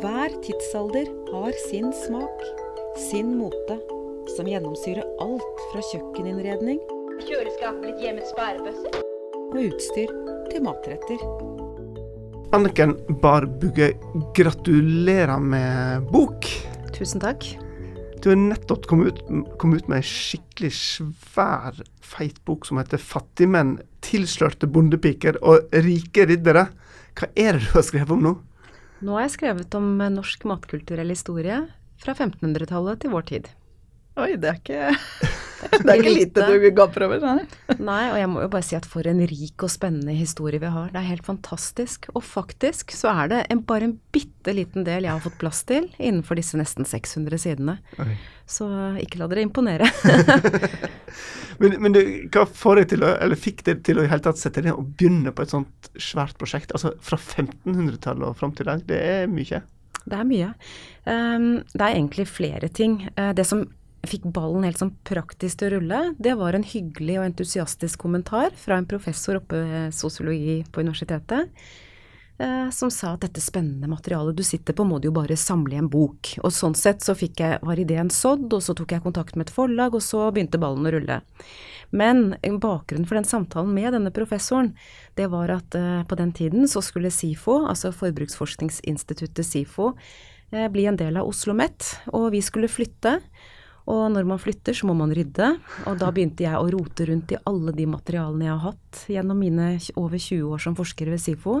Hver tidsalder har sin smak, sin mote, som gjennomsyrer alt fra kjøkkeninnredning Kjøleskapet blitt hjemmets sparebøsser? og utstyr til matretter. Anniken Barbugge, gratulerer med bok. Tusen takk. Du har nettopp kommet ut, kom ut med ei skikkelig svær, feit bok som heter 'Fattigmenn, tilslørte bondepiker og rike riddere'. Hva er det du har skrevet om nå? Nå har jeg skrevet om eh, norsk matkulturell historie fra 1500-tallet til vår tid. Oi, det er ikke Det er ikke lite du gaper over, nei. Nei, og jeg må jo bare si at for en rik og spennende historie vi har. Det er helt fantastisk. Og faktisk så er det en, bare en bitte liten del jeg har fått plass til innenfor disse nesten 600 sidene. Oi. Så ikke la dere imponere. Men, men du, hva får deg til å, eller fikk deg til å i hele tatt sette deg ned og begynne på et sånt svært prosjekt? Altså fra 1500-tallet og fram til i dag, det er mye. Det er mye. Um, det er egentlig flere ting. Uh, det som fikk ballen helt sånn praktisk til å rulle, det var en hyggelig og entusiastisk kommentar fra en professor oppe ved sosiologi på universitetet, uh, som sa at dette spennende materialet du sitter på, må du jo bare samle i en bok. Og sånn sett så fikk jeg, var ideen sådd, og så tok jeg kontakt med et forlag, og så begynte ballen å rulle. Men bakgrunnen for den samtalen med denne professoren, det var at uh, på den tiden så skulle SIFO, altså Forbruksforskningsinstituttet SIFO, uh, bli en del av Oslo OsloMet, og vi skulle flytte. Og når man flytter, så må man rydde. Og da begynte jeg å rote rundt i alle de materialene jeg har hatt gjennom mine over 20 år som forsker ved SIFO.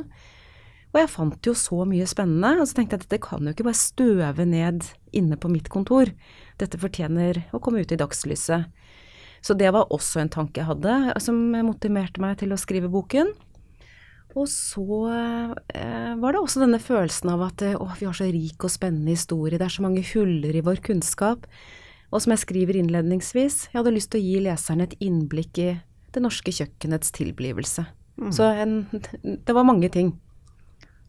Og jeg fant jo så mye spennende, og så tenkte jeg at dette kan jo ikke bare støve ned inne på mitt kontor. Dette fortjener å komme ut i dagslyset. Så det var også en tanke jeg hadde, som motiverte meg til å skrive boken. Og så eh, var det også denne følelsen av at å, vi har så rik og spennende historie, det er så mange huller i vår kunnskap. Og som jeg skriver innledningsvis, jeg hadde lyst til å gi leserne et innblikk i det norske kjøkkenets tilblivelse. Mm. Så en, det var mange ting.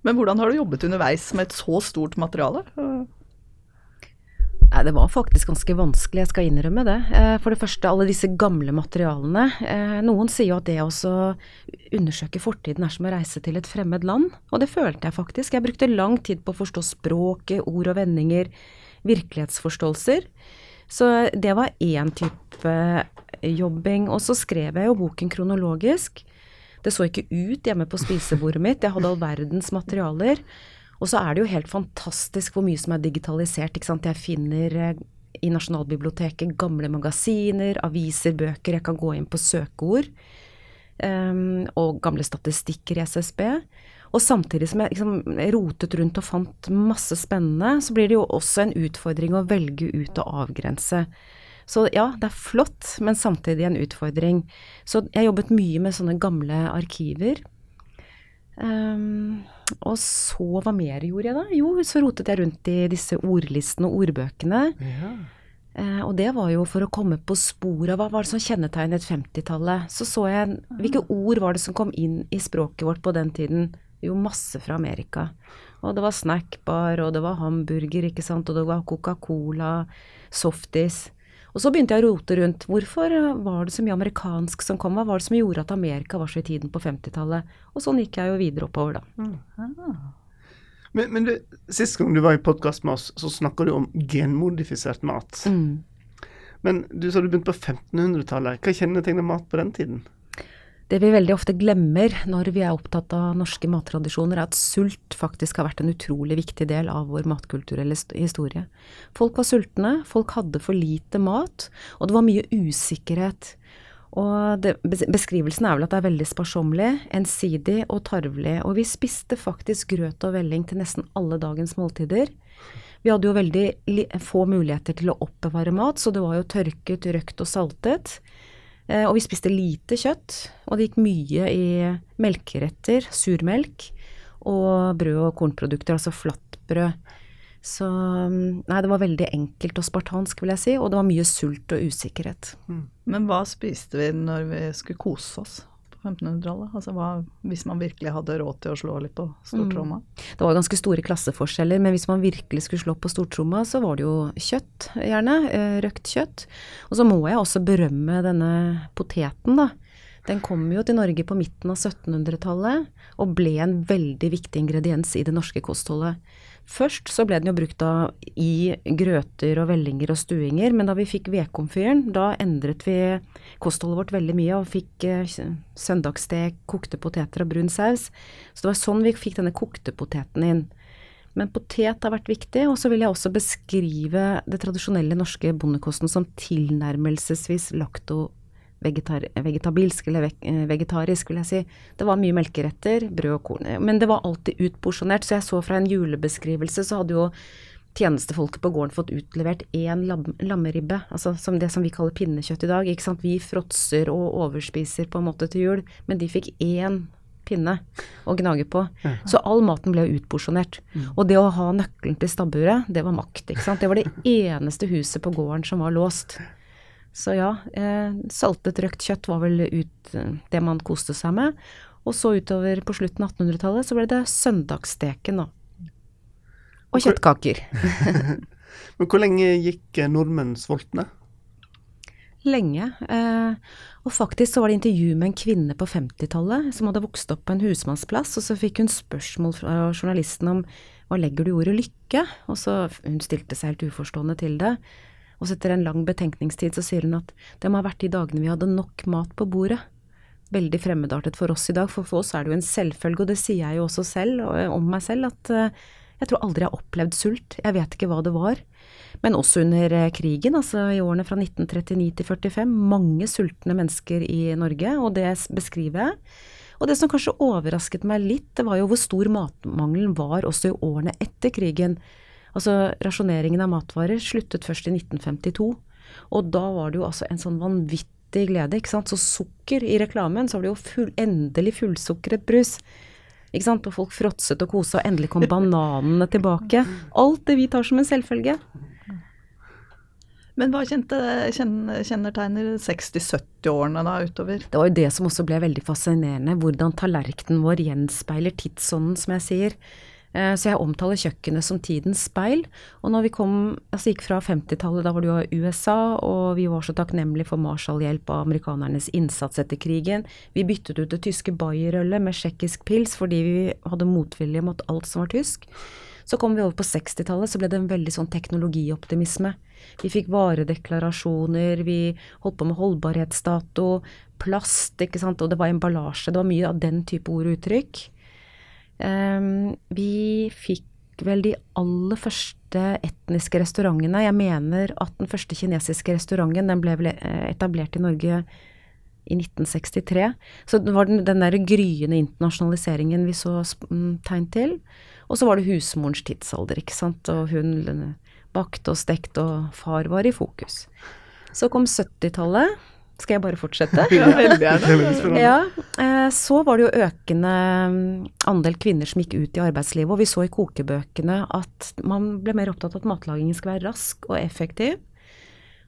Men hvordan har du jobbet underveis med et så stort materiale? Nei, det var faktisk ganske vanskelig, jeg skal innrømme det. Eh, For det første, alle disse gamle materialene. Eh, Noen sier jo at det å undersøke fortiden er som å reise til et fremmed land, og det følte jeg faktisk. Jeg brukte lang tid på å forstå språket, ord og vendinger, virkelighetsforståelser. Så det var én type jobbing. Og så skrev jeg jo boken kronologisk. Det så ikke ut hjemme på spisebordet mitt, jeg hadde all verdens materialer. Og så er det jo helt fantastisk hvor mye som er digitalisert. ikke sant? Jeg finner eh, i Nasjonalbiblioteket gamle magasiner, aviser, bøker. Jeg kan gå inn på søkeord. Um, og gamle statistikker i SSB. Og samtidig som jeg liksom rotet rundt og fant masse spennende, så blir det jo også en utfordring å velge ut og avgrense. Så ja, det er flott, men samtidig en utfordring. Så jeg jobbet mye med sånne gamle arkiver. Um, og så, hva mer gjorde jeg da? Jo, så rotet jeg rundt i disse ordlistene og ordbøkene. Ja. Uh, og det var jo for å komme på sporet av hva var det som kjennetegnet 50-tallet. Så så jeg hvilke ord var det som kom inn i språket vårt på den tiden. Jo, masse fra Amerika. Og det var snackbar, og det var hamburger, ikke sant, og det var Coca-Cola, softis. Og så begynte jeg å rote rundt. Hvorfor var det så mye amerikansk som kom? Hva var det som gjorde at Amerika var så i tiden på 50-tallet? Og sånn gikk jeg jo videre oppover, da. Men, men du, sist gang du var i podkast med oss, så snakka du om genmodifisert mat. Mm. Men du sa du begynte på 1500-tallet. Hva kjennetegner mat på den tiden? Det vi veldig ofte glemmer når vi er opptatt av norske mattradisjoner, er at sult faktisk har vært en utrolig viktig del av vår matkulturelle historie. Folk var sultne, folk hadde for lite mat, og det var mye usikkerhet. Og det, beskrivelsen er vel at det er veldig sparsommelig, ensidig og tarvelig. Og vi spiste faktisk grøt og velling til nesten alle dagens måltider. Vi hadde jo veldig få muligheter til å oppbevare mat, så det var jo tørket, røkt og saltet. Eh, og vi spiste lite kjøtt, og det gikk mye i melkeretter, surmelk, og brød og kornprodukter, altså flatbrød. Så mm, nei, det var veldig enkelt og spartansk, vil jeg si, og det var mye sult og usikkerhet. Men hva spiste vi når vi skulle kose oss 1500-tallet? Altså hva, hvis man virkelig hadde råd til å slå litt på stortromma? Det var ganske store klasseforskjeller, men hvis man virkelig skulle slå på stortromma, så var det jo kjøtt, gjerne. eh, Røkt kjøtt. Og så må jeg også berømme denne poteten, da. Den kom jo til Norge på midten av 1700-tallet og ble en veldig viktig ingrediens i det norske kostholdet. Først så ble den jo brukt da i grøter og vellinger og stuinger, men da vi fikk vedkomfyren, da endret vi kostholdet vårt veldig mye og fikk eh, søndagsstek, kokte poteter og brun saus. Så det var sånn vi fikk denne kokte poteten inn. Men potet har vært viktig, og så vil jeg også beskrive det tradisjonelle norske bondekosten som tilnærmelsesvis lakto-vegetabilsk, eller eh, vegetarisk, vil jeg si. Det var mye melkeretter, brød og korn. Men det var alltid utporsjonert, så jeg så fra en julebeskrivelse, så hadde jo tjenestefolket på gården fått utlevert én lam lammeribbe, altså som det som vi kaller pinnekjøtt i dag. ikke sant? Vi fråtser og overspiser på en måte til jul, men de fikk én pinne å gnage på. Så all maten ble utporsjonert. Mm. Og det å ha nøkkelen til stabburet, det var makt. ikke sant? Det var det eneste huset på gården som var låst. Så ja, eh, saltet røkt kjøtt var vel ut, det man koste seg med. Og så utover på slutten av 1800-tallet så ble det søndagssteken, da. Og kjøttkaker. Men hvor lenge gikk nordmenn sultne? lenge. Eh, og faktisk så var det intervju med en kvinne på 50-tallet som hadde vokst opp på en husmannsplass, og så fikk hun spørsmål fra journalisten om hva legger du i ordet lykke? Og så hun stilte seg helt uforstående til det. Og så etter en lang betenkningstid så sier hun at det må ha vært de dagene vi hadde nok mat på bordet. Veldig fremmedartet for oss i dag, for for oss er det jo en selvfølge, og det sier jeg jo også selv om meg selv, at eh, jeg tror aldri jeg har opplevd sult. Jeg vet ikke hva det var. Men også under eh, krigen, altså i årene fra 1939 til 45. Mange sultne mennesker i Norge, og det beskriver jeg. Og det som kanskje overrasket meg litt, det var jo hvor stor matmangelen var også i årene etter krigen. Altså rasjoneringen av matvarer sluttet først i 1952. Og da var det jo altså en sånn vanvittig glede, ikke sant. Så sukker i reklamen, så var det jo full, endelig fullsukret brus. Ikke sant? Og folk fråtset og kosa, og endelig kom bananene tilbake. Alt det vi tar som en selvfølge. Men hva kjente, kjennetegner 60-70-årene da utover? Det var jo det som også ble veldig fascinerende, hvordan tallerkenen vår gjenspeiler tidsånden, som jeg sier. Eh, så jeg omtaler kjøkkenet som tidens speil. Og når vi kom, altså gikk fra 50-tallet, da var det jo USA, og vi var så takknemlige for Marshall-hjelp og amerikanernes innsats etter krigen. Vi byttet ut det tyske Bayer-ølet med tsjekkisk pils fordi vi hadde motvilje mot alt som var tysk. Så kom vi over på 60-tallet, så ble det en veldig sånn teknologioptimisme. Vi fikk varedeklarasjoner, vi holdt på med holdbarhetsdato, plast, ikke sant, og det var emballasje. Det var mye av den type ord og uttrykk. Um, vi fikk vel de aller første etniske restaurantene. Jeg mener at den første kinesiske restauranten den ble eh, etablert i Norge i 1963. Så det var den, den der gryende internasjonaliseringen vi så mm, tegn til. Og så var det husmorens tidsalder, ikke sant. Og hun bakte og stekte, og far var i fokus. Så kom 70-tallet. Skal jeg bare fortsette? ja, veldig gjerne. Ja, eh, så var det jo økende mm, andel kvinner som gikk ut i arbeidslivet, og vi så i kokebøkene at man ble mer opptatt av at matlagingen skal være rask og effektiv.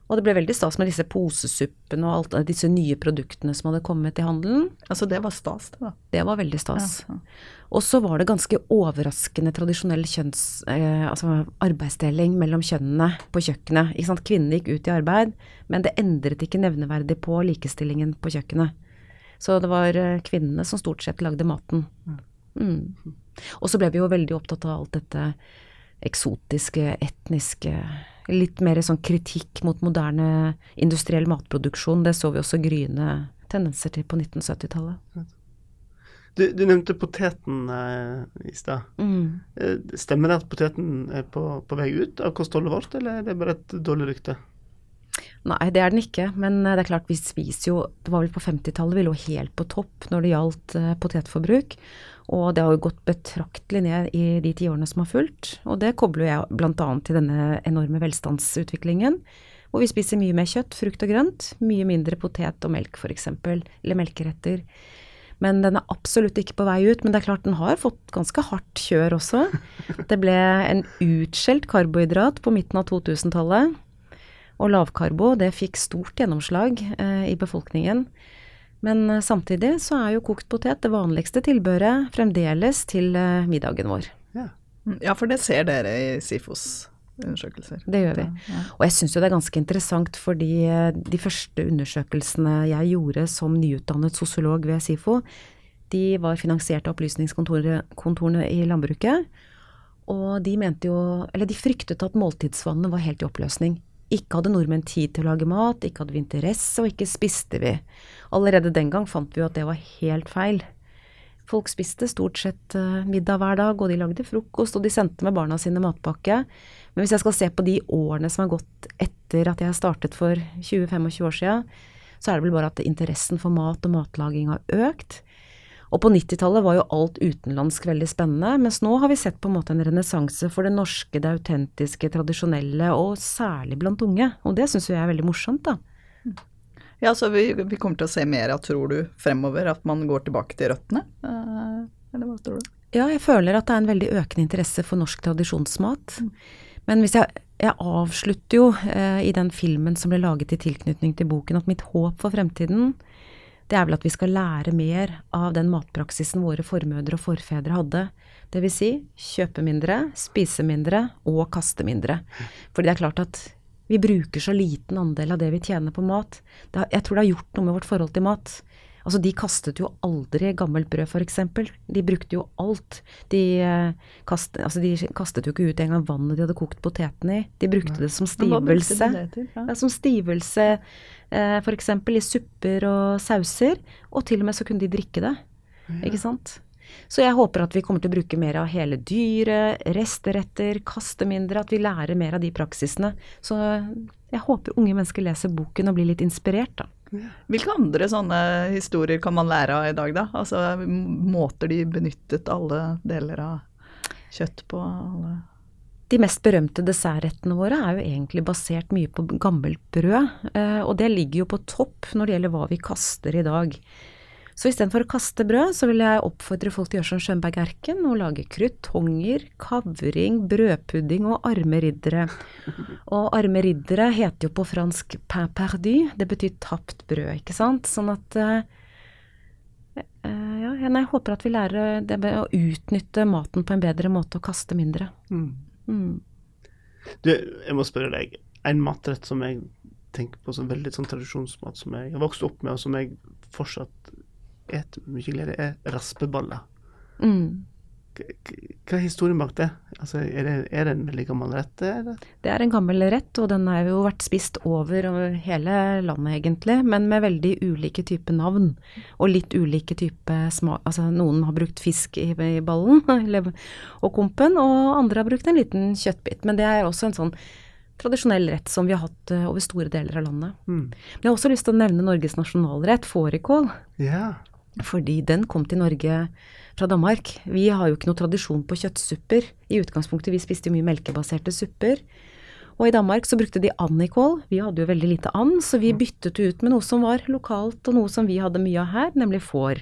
Og det ble veldig stas med disse posesuppene og alt disse nye produktene som hadde kommet i handelen. Altså det var stas, det da? Det var veldig stas. Ja, ja. Og så var det ganske overraskende tradisjonell kjønns... Eh, altså arbeidsdeling mellom kjønnene på kjøkkenet. Ikke sant? Kvinnene gikk ut i arbeid, men det endret ikke nevneverdig på likestillingen på kjøkkenet. Så det var eh, kvinnene som stort sett lagde maten. Mm. Og så ble vi jo veldig opptatt av alt dette eksotiske, etniske litt mer sånn kritikk mot moderne industriell matproduksjon. Det så vi også gryende tendenser til på 1970-tallet. Du, du, nevnte poteten eh, i stad. Mm. Eh, stemmer det at poteten er på, på, vei ut av kostholdet vårt, eller er det bare et dårlig rykte? Nei, det er den ikke. Men eh, det er klart vi spiser jo Det var vel på 50-tallet vi lå helt på topp når det gjaldt eh, potetforbruk. Og det har jo gått betraktelig ned i de ti årene som har fulgt. Og det kobler jeg bl.a. til denne enorme velstandsutviklingen. Hvor vi spiser mye mer kjøtt, frukt og grønt. Mye mindre potet og melk f.eks. Eller melkeretter. Men den er absolutt ikke på vei ut. Men det er klart den har fått ganske hardt kjør også. Det ble en utskjelt karbohydrat på midten av 2000-tallet. Og lavkarbo, det fikk stort gjennomslag eh, i befolkningen. Men eh, samtidig så er jo kokt potet det vanligste tilbehøret fremdeles til eh, middagen vår. Ja, mm, ja for det ser dere i SIFOs undersøkelser. Det gjør vi. Og jeg syns jo det er ganske interessant fordi eh, de første undersøkelsene jeg gjorde som nyutdannet sosiolog ved SIFO, de var finansiert av opplysningskontorene i landbruket. Og de mente jo Eller de fryktet at måltidsvannet var helt i oppløsning. Ikke hadde nordmenn tid til å lage mat, ikke hadde vi interesse, og ikke spiste vi. Allerede den gang fant vi jo at det var helt feil. Folk spiste stort sett uh, middag hver dag, og de lagde frokost, og de sendte med barna sine matpakke. Men hvis jeg skal se på de årene som har gått etter at jeg startet for 20-25 år siden, så er det vel bare at interessen for mat og matlaging har økt. Og på 90-tallet var jo alt utenlandsk veldig spennende, mens nå har vi sett på en måte en renessanse for det norske, det autentiske, tradisjonelle, og særlig blant unge. Og det syns jeg er veldig morsomt, da. Ja, så vi, vi, kommer til å se mer av, tror du, fremover, at man går tilbake til røttene? Eh, eller hva tror du? Ja, jeg føler at det er en veldig økende interesse for norsk tradisjonsmat. Mm. Men hvis jeg, jeg avslutter jo eh, i den filmen som ble laget i tilknytning til boken, at mitt håp for fremtiden det er vel at vi skal lære mer av den matpraksisen våre formødre og forfedre hadde. Det vil si kjøpe mindre, spise mindre og kaste mindre. Fordi det er klart at vi bruker så liten andel av det vi tjener på mat. Har, jeg tror det har gjort noe med vårt forhold til mat. Altså, de kastet jo aldri gammelt brød, f.eks. De brukte jo alt. De, eh, kast, altså, de kastet jo ikke ut engang vannet de hadde kokt potetene i. De brukte det som stivelse. Det til, ja? Ja, som stivelse eh, f.eks. i supper og sauser. Og til og med så kunne de drikke det. Ja. Ikke sant? Så jeg håper at vi kommer til å bruke mer av hele dyret, resteretter, kaste mindre, at vi lærer mer av de praksisene. Så jeg håper unge mennesker leser boken og blir litt inspirert, da. Hvilke andre sånne historier kan man lære av i dag, da? Altså måter de benyttet alle deler av kjøtt på? alle de mest berømte dessertrettene våre er jo egentlig basert mye på gammelt brød, eh, og det ligger jo på topp når det gjelder hva vi kaster i dag. Så istedenfor å kaste brød, så vil jeg oppfordre folk til å gjøre som Skjønberg Erken og lage krutonger, kavring, brødpudding og armeriddere. Og armeriddere heter jo på fransk pain perdu, det betyr tapt brød, ikke sant. Sånn at uh, ja, jeg håper at vi lærer det med å utnytte maten på en bedre måte og kaste mindre. Mm. Mm. Du, jeg må spørre deg. En matrett som jeg tenker på som veldig sånn tradisjonsmat, som jeg har vokst opp med, og som jeg fortsatt et mye glede, er raspeballer. Mm. Hva er historien bak det? Altså, er, det er det en veldig gammel rett? Eller? Det er en gammel rett, og den har jo vært spist over hele landet egentlig, men med veldig ulike typer navn. Og litt ulike typer smak. Altså noen har brukt fisk i, i ballen og kompen, og andre har brukt en liten kjøttbit. Men det er også en sånn tradisjonell rett som vi har hatt uh, over store deler av landet. Mm. Men jeg har også lyst til å nevne Norges nasjonalrett, fårikål. Yeah. Fordi den kom til Norge fra Danmark. Vi har jo ikke noe tradisjon på kjøttsupper. I utgangspunktet vi spiste mye melkebaserte supper. Og i Danmark så brukte de andikål. Vi hadde jo veldig lite and, så vi byttet ut med noe som var lokalt, og noe som vi hadde mye av her, nemlig får.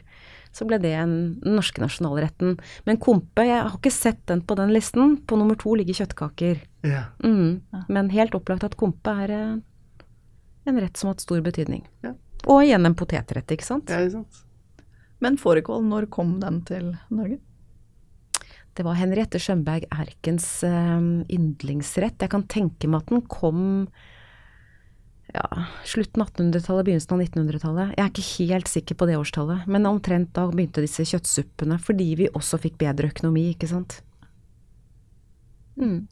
Så ble det den norske nasjonalretten. Men kompe, jeg har ikke sett den på den listen. På nummer to ligger kjøttkaker. Ja. Mm. Men helt opplagt at kompe er eh, en rett som har hatt stor betydning. Ja. Og igjen en potetrett, ikke sant? Ja, ikke sant. Men fårikål, når kom den til Norge? Det var Henriette Skjønberg Erkens uh, yndlingsrett. Jeg kan tenke meg at den kom ja, slutten 1800-tallet, begynnelsen av 1900-tallet. Jeg er ikke helt sikker på det årstallet, men omtrent da begynte disse kjøttsuppene, fordi vi også fikk bedre økonomi, ikke sant. Mm.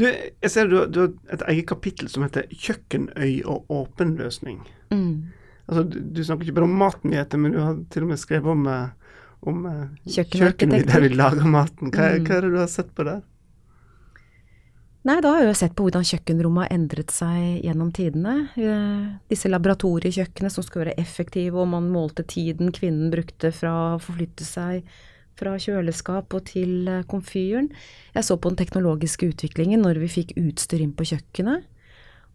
Du, jeg ser du, du, har et eget kapittel som heter 'Kjøkkenøy og åpen løsning'. Mm. Altså, du, du, snakker ikke bare om maten vi spiser, men du har til og med skrevet om, eh, om eh, kjøkkenet der vi lager maten. Hva, mm. hva er det du har sett på der? Nei, da har jeg jo sett på hvordan kjøkkenrommet har endret seg gjennom tidene. Eh, disse laboratoriekjøkkenene som skulle være effektive, og man målte tiden kvinnen brukte fra å forflytte seg fra kjøleskap og til komfyren. Jeg så på den teknologiske utviklingen når vi fikk utstyr inn på kjøkkenet.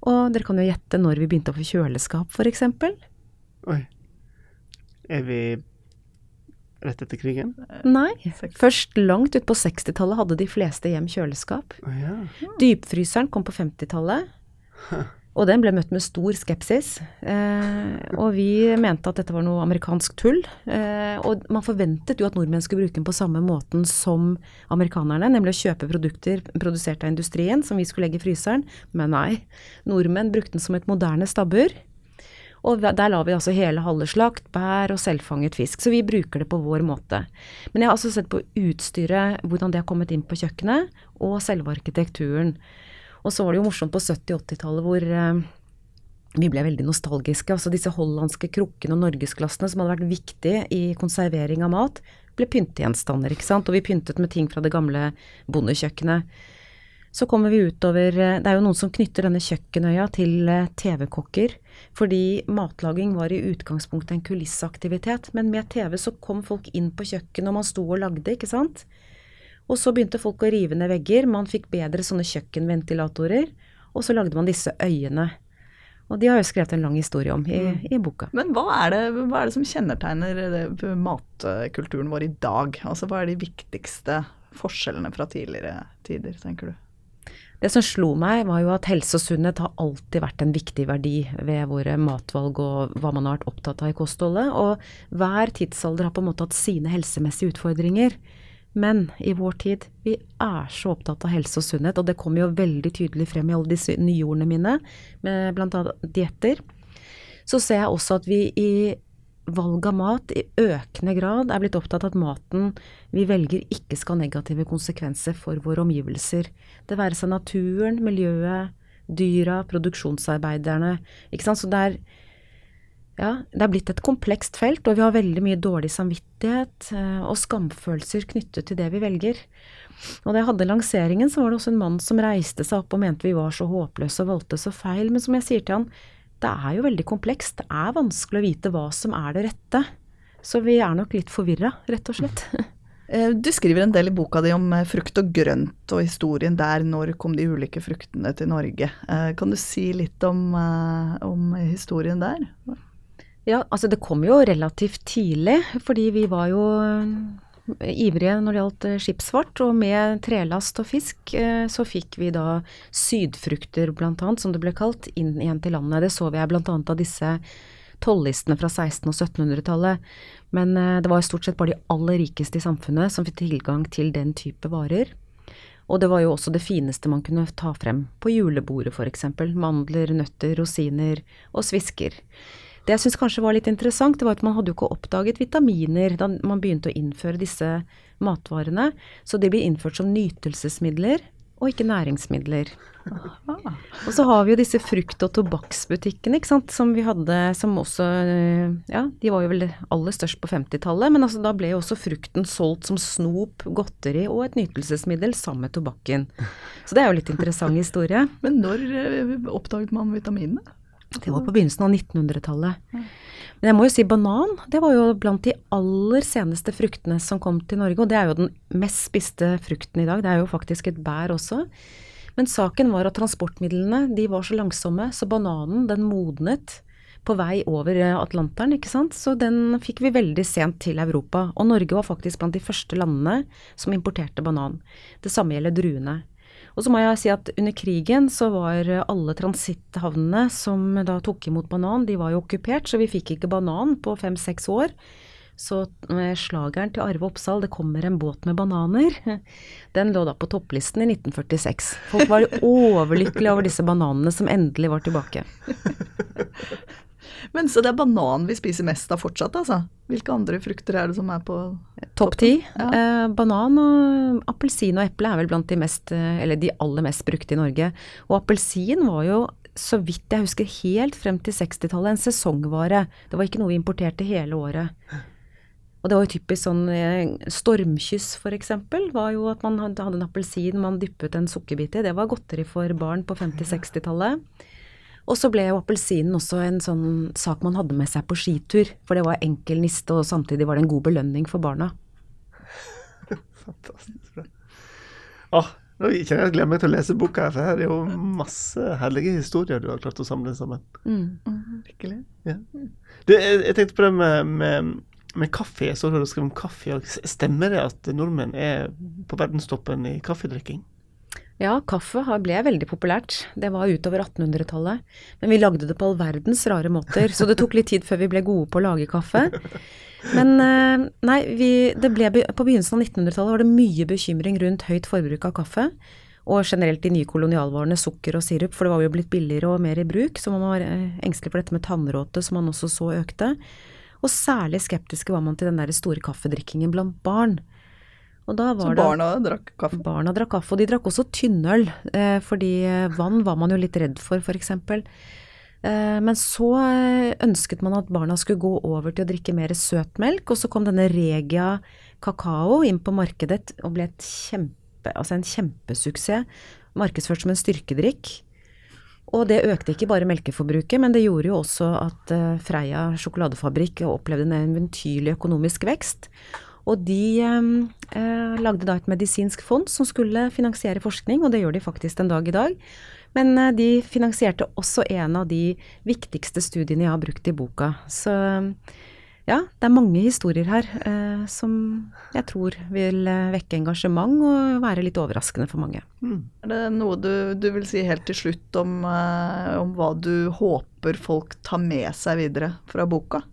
Og dere kan jo gjette når vi begynte å få kjøleskap, f.eks. Oi. Er vi rett etter krigen? Nei. Først langt ut på 60-tallet hadde de fleste hjem kjøleskap. Oh, ja. Dypfryseren kom på 50-tallet. Og den ble møtt med stor skepsis. Eh, og vi mente at dette var noe amerikansk tull. Eh, og man forventet jo at nordmenn skulle bruke den på samme måten som amerikanerne, nemlig å kjøpe produkter produsert av industrien som vi skulle legge i fryseren. Men nei, nordmenn brukte den som et moderne stabbur. Og der la vi altså hele halveslakt, bær og selvfanget fisk. Så vi bruker det på vår måte. Men jeg har altså sett på utstyret, hvordan det har kommet inn på kjøkkenet, og selve arkitekturen. Og så var det jo morsomt på 70-80-tallet hvor eh, vi ble veldig nostalgiske. Altså disse hollandske krukkene og norgesglassene som hadde vært viktige i konservering av mat, ble pyntegjenstander, ikke sant. Og vi pyntet med ting fra det gamle bondekjøkkenet. Så kommer vi utover eh, Det er jo noen som knytter denne kjøkkenøya til eh, TV-kokker. Fordi matlaging var i utgangspunktet en kulisseaktivitet. Men med TV så kom folk inn på kjøkkenet, og man sto og lagde, ikke sant. Og så begynte folk å rive ned vegger. Man fikk bedre sånne kjøkkenventilatorer. Og så lagde man disse øyene. Og de har jeg skrevet en lang historie om i, i boka. Men hva er, det, hva er det som kjennetegner det, matkulturen vår i dag? Altså hva er de viktigste forskjellene fra tidligere tider, tenker du? Det som slo meg, var jo at helse og sunnhet har alltid vært en viktig verdi ved våre matvalg og hva man har vært opptatt av i kostholdet. Og hver tidsalder har på en måte hatt sine helsemessige utfordringer. Men i vår tid, vi er så opptatt av helse og sunnhet, og det kommer jo veldig tydelig frem i alle disse nyordene mine, med bl.a. dietter. Så ser jeg også at vi i valg av mat i økende grad er blitt opptatt av at maten vi velger ikke skal ha negative konsekvenser for våre omgivelser. Det være seg naturen, miljøet, dyra, produksjonsarbeiderne. Ikke sant. Så det er, ja, det er blitt et komplekst felt, og vi har veldig mye dårlig samvittighet eh, og skamfølelser knyttet til det vi velger. Og da jeg hadde lanseringen, så var det også en mann som reiste seg opp og mente vi var så håpløse og valgte så feil. Men som jeg sier til han, det er jo veldig komplekst. Det er vanskelig å vite hva som er det rette. Så vi er nok litt forvirra, rett og slett. Eh, Du skriver en del i boka di om eh, frukt og grønt og historien der. Når kom de ulike fruktene til Norge? Eh, Kan du si litt om, om historien der? Ja, altså det kom jo relativt tidlig, fordi vi var jo ivrige når det gjaldt eh, skipsfart, og med trelast og fisk eh, så fikk vi da sydfrukter annet, som det ble kalt, inn igjen til landet. Det så vi annet av disse tollistene fra 1600- og 1700-tallet. Men eh, det var stort sett bare de aller rikeste i samfunnet som fikk tilgang til den type varer. Og det var jo også det fineste man kunne ta frem på julebordet f.eks. Mandler, nøtter, rosiner og svisker. Det jeg syns kanskje var litt interessant, det var at man hadde jo ikke oppdaget vitaminer da man begynte å innføre disse matvarene. Så de ble innført som nytelsesmidler og ikke næringsmidler. Og så har vi jo disse frukt- og tobakksbutikkene, ikke sant, som vi hadde som også eh, Ja, de var jo vel aller størst på 50-tallet, men altså da ble jo også frukten solgt som snop, godteri og et nytelsesmiddel sammen med tobakken. Så det er jo litt interessant historie. Men når eh, oppdaget man vitaminene? Det var på begynnelsen av 1900-tallet. Men jeg må jo si banan, det var jo blant de aller seneste fruktene som kom til Norge, og det er jo den mest spiste frukten i dag. Det er jo faktisk et bær også. Men saken var at transportmidlene de var så langsomme, så bananen den modnet på vei over Atlanteren, ikke sant. Så den fikk vi veldig sent til Europa. Og Norge var faktisk blant de første landene som importerte banan. Det samme gjelder druene. Og så må jeg si at under krigen så var alle transitthavnene som da tok imot banan, de var jo okkupert, så vi fikk ikke banan på fem-seks år. Så eh, slageren til Arve Oppsal, 'Det kommer en båt med bananer', den lå da på topplisten i 1946. Folk var overlykkelige over disse bananene som endelig var tilbake. Men Så det er banan vi spiser mest av fortsatt, altså? Hvilke andre frukter er det som er på Topp ti. Ja. Eh, banan og appelsin og eple er vel blant de mest, eh, eller de aller mest brukte i Norge. Og appelsin var jo, så vidt jeg husker, helt frem til 60-tallet en sesongvare. Det var ikke noe vi importerte hele året. Og det var jo typisk sånn eh, stormkyss eksempel, var jo at man hadde en appelsin man dyppet en sukkerbit i. Det var godteri for barn på 50-60-tallet. Og så ble jo appelsinen også en sånn sak man hadde med seg på skitur. For det var enkel niste, og samtidig var det en god belønning for barna. Fantastisk bra. Åh, nå kjenner jeg gleder meg til å lese boka, her, for her er jo masse herlige historier du har klart å samle sammen. Virkelig. Du, jeg, jeg tenkte på det med, med, med kaffe. Jeg så du skrevet om kaffe. og Stemmer det at nordmenn er på verdenstoppen i kaffedrikking? Ja, kaffe ble veldig populært. Det var utover 1800-tallet. Men vi lagde det på all verdens rare måter, så det tok litt tid før vi ble gode på å lage kaffe. Men eh, nei, vi, ble, på begynnelsen av 1900-tallet var det mye bekymring rundt høyt forbruk av kaffe. Og generelt de nye kolonialvarene, sukker og sirup, for det var jo blitt billigere og mer i bruk. Så man var eh, engstelig for dette med tannråte, som man også så økte. Og særlig skeptiske var man til den der store kaffedrikkingen blant barn. Og da Så barna det drakk kaffe? Barna drakk kaffe, og de drakk også tynnøl, eh, fordi eh, vann var man jo litt redd for, f.eks. Eh, men så eh, ønsket man at barna skulle gå over til å drikke mer søtmelk, og så kom denne Regia kakao inn på markedet og ble kjempe, altså en kjempesuksess. Markedsført som en styrkedrikk. Og det økte ikke bare melkeforbruket, men det gjorde jo også at eh, Freia sjokoladefabrikk opplevde en eventyrlig økonomisk vekst. Og de eh, lagde da et medisinsk fond som skulle finansiere forskning, og det gjør de faktisk den dag i dag. Men eh, de finansierte også en av de viktigste studiene jeg har brukt i boka. Så ja, det er mange historier her eh, som jeg tror vil eh, vekke engasjement og være litt overraskende for mange. Er det noe du, du vil si helt til slutt om, eh, om hva du håper folk tar med seg videre fra boka?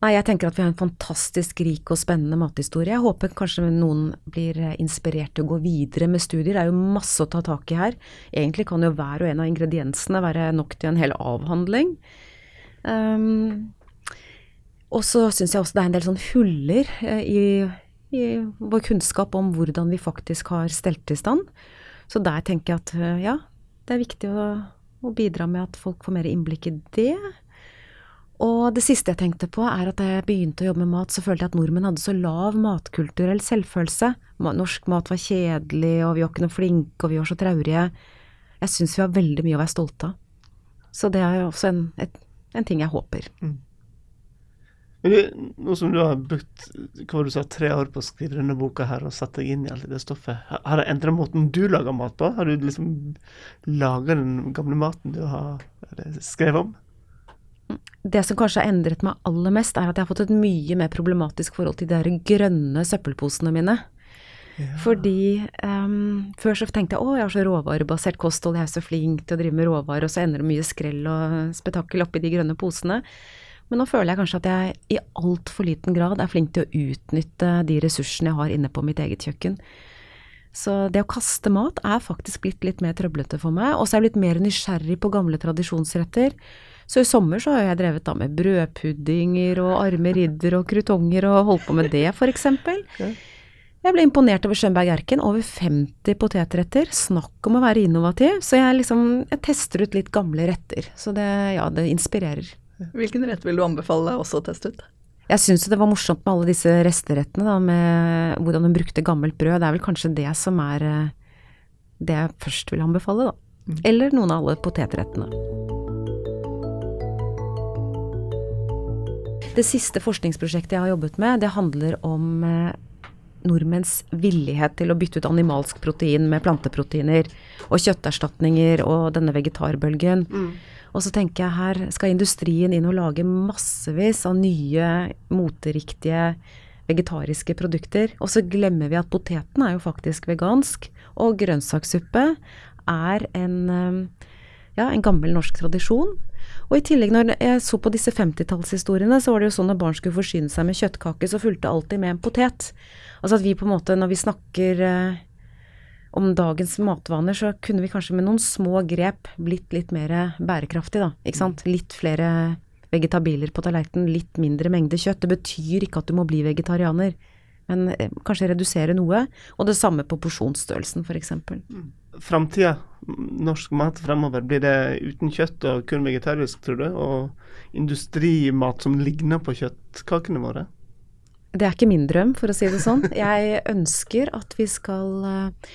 Nei, jeg tenker at vi har en fantastisk rik og spennende mathistorie. Jeg håper kanskje noen blir eh, inspirert til å gå videre med studier. Det er jo masse å ta tak i her. Egentlig kan jo hver og en av ingrediensene være nok til en hel avhandling. Um, og så syns jeg også det er en del sånn huller eh, i, i vår kunnskap om hvordan vi faktisk har stelt i stand. Så der tenker jeg at eh, ja, det er viktig å, å bidra med at folk får mer innblikk i det. Og det siste jeg tenkte på, er at da jeg begynte å jobbe med mat, så følte jeg at nordmenn hadde så lav matkulturell selvfølelse. Norsk mat var kjedelig, og vi var ikke noe flinke, og vi var så traurige. Jeg syns vi har veldig mye å være stolte av. Så det er jo også en, et, en ting jeg håper. Du, nå som du har brukt hva du sa, tre år på å skrive denne boka her og satt deg inn i alt det stoffet, har- det endret måten du lager mat på? Har du liksom laga den gamle maten du har skrevet om? Det som kanskje har endret meg aller mest, er at jeg har fått et mye mer problematisk forhold til de der grønne søppelposene mine. Fordi um, før så tenkte jeg å, jeg har så råvarebasert kosthold, jeg er så flink til å drive med råvarer, og så ender det mye skrell og spetakkel oppi de grønne posene. Men nå føler jeg kanskje at jeg i altfor liten grad er flink til å utnytte de ressursene jeg har inne på mitt eget kjøkken. Så det å kaste mat er faktisk blitt litt mer trøblete for meg. Og så er jeg blitt mer nysgjerrig på gamle tradisjonsretter. Så i sommer så har jeg drevet da med brødpuddinger og arme ridder og krutonger og holdt på med det, eksempel. Jeg ble imponert over Schönberg Erken. Over 50 potetretter. Snakk om å være innovativ. Så jeg liksom jeg tester ut litt gamle retter. Så det, ja, det inspirerer. Hvilken rett vil du anbefale også å teste ut? Jeg syns det var morsomt med alle disse resterettene, da, med hvordan hun brukte gammelt brød. Det er vel kanskje det som er eh, det jeg først vil anbefale, da. Eller noen av alle potetrettene. Det siste forskningsprosjektet jeg har jobbet med, det handler om eh, nordmenns villighet til å bytte ut animalsk protein med planteproteiner, og kjøtterstatninger og denne vegetarbølgen. Og så tenker jeg her skal industrien inn og lage massevis av nye, moteriktige vegetariske produkter. Og så glemmer vi at poteten er jo faktisk vegansk, og grønnsakssuppe er en, eh, ja, en gammel norsk tradisjon. Og i tillegg, når jeg så på disse 50-tallshistoriene, så var det jo sånn at barn skulle forsyne seg med kjøttkake, så fulgte alltid med en potet. Altså at vi på en måte, når vi snakker eh, om dagens matvaner, så kunne vi kanskje med noen små grep blitt litt mer bærekraftig, da. Ikke sant. Litt flere vegetabiler på tallerkenen, litt mindre mengde kjøtt. Det betyr ikke at du må bli vegetarianer, men eh, kanskje redusere noe. Og det samme på porsjonsstørrelsen, f.eks. Framtida, norsk mat fremover, blir det uten kjøtt og kun vegetarisk, tror du? Og industrimat som ligner på kjøttkakene våre? Det er ikke min drøm, for å si det sånn. Jeg ønsker at vi skal eh,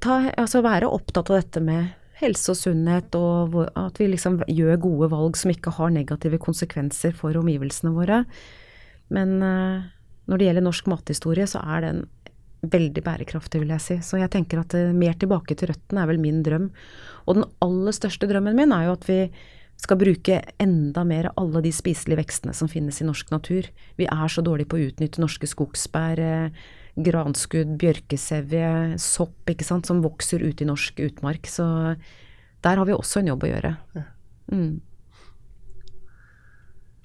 ta, altså være opptatt av dette med helse og sunnhet, og at vi liksom gjør gode valg som ikke har negative konsekvenser for omgivelsene våre. Men eh, når det gjelder norsk mathistorie, så er den veldig bærekraftig, vil jeg si. Så jeg tenker at eh, mer tilbake til røttene er vel min drøm. Og den aller største drømmen min er jo at vi skal bruke enda mer av alle de spiselige vekstene som finnes i norsk natur. Vi er så dårlige på å utnytte norske skogsbær, eh, granskudd, bjørkesevje, sopp, ikke sant, som vokser ute i norsk utmark. Så der har vi også en jobb å gjøre. Mm.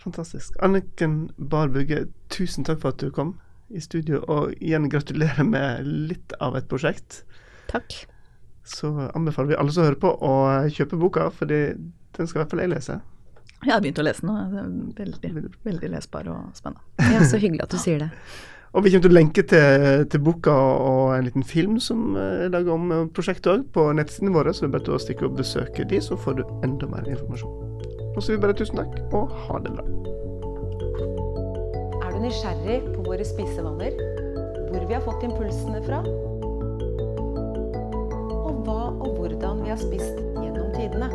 Fantastisk. Anniken Barbugge, tusen takk for at du kom i studio, og igjen gratulerer med litt av et prosjekt. Takk. Så anbefaler vi alle som hører på å kjøpe boka, for den skal i hvert fall jeg lese. Jeg har begynt å lese nå. Er veldig, veldig lesbar og spennende. Ja, så hyggelig at du sier det. Og vi kommer til å lenke til, til boka og en liten film som er laga om prosjektet òg, på nettsidene våre, så det er bare til å stikke og besøke de, så får du enda mer informasjon. Og så vil vi bare tusen takk, og ha det bra. Er du nysgjerrig på våre spisevaner? Hvor vi har fått impulsene fra? Og hva og hvordan vi har spist gjennom tidene?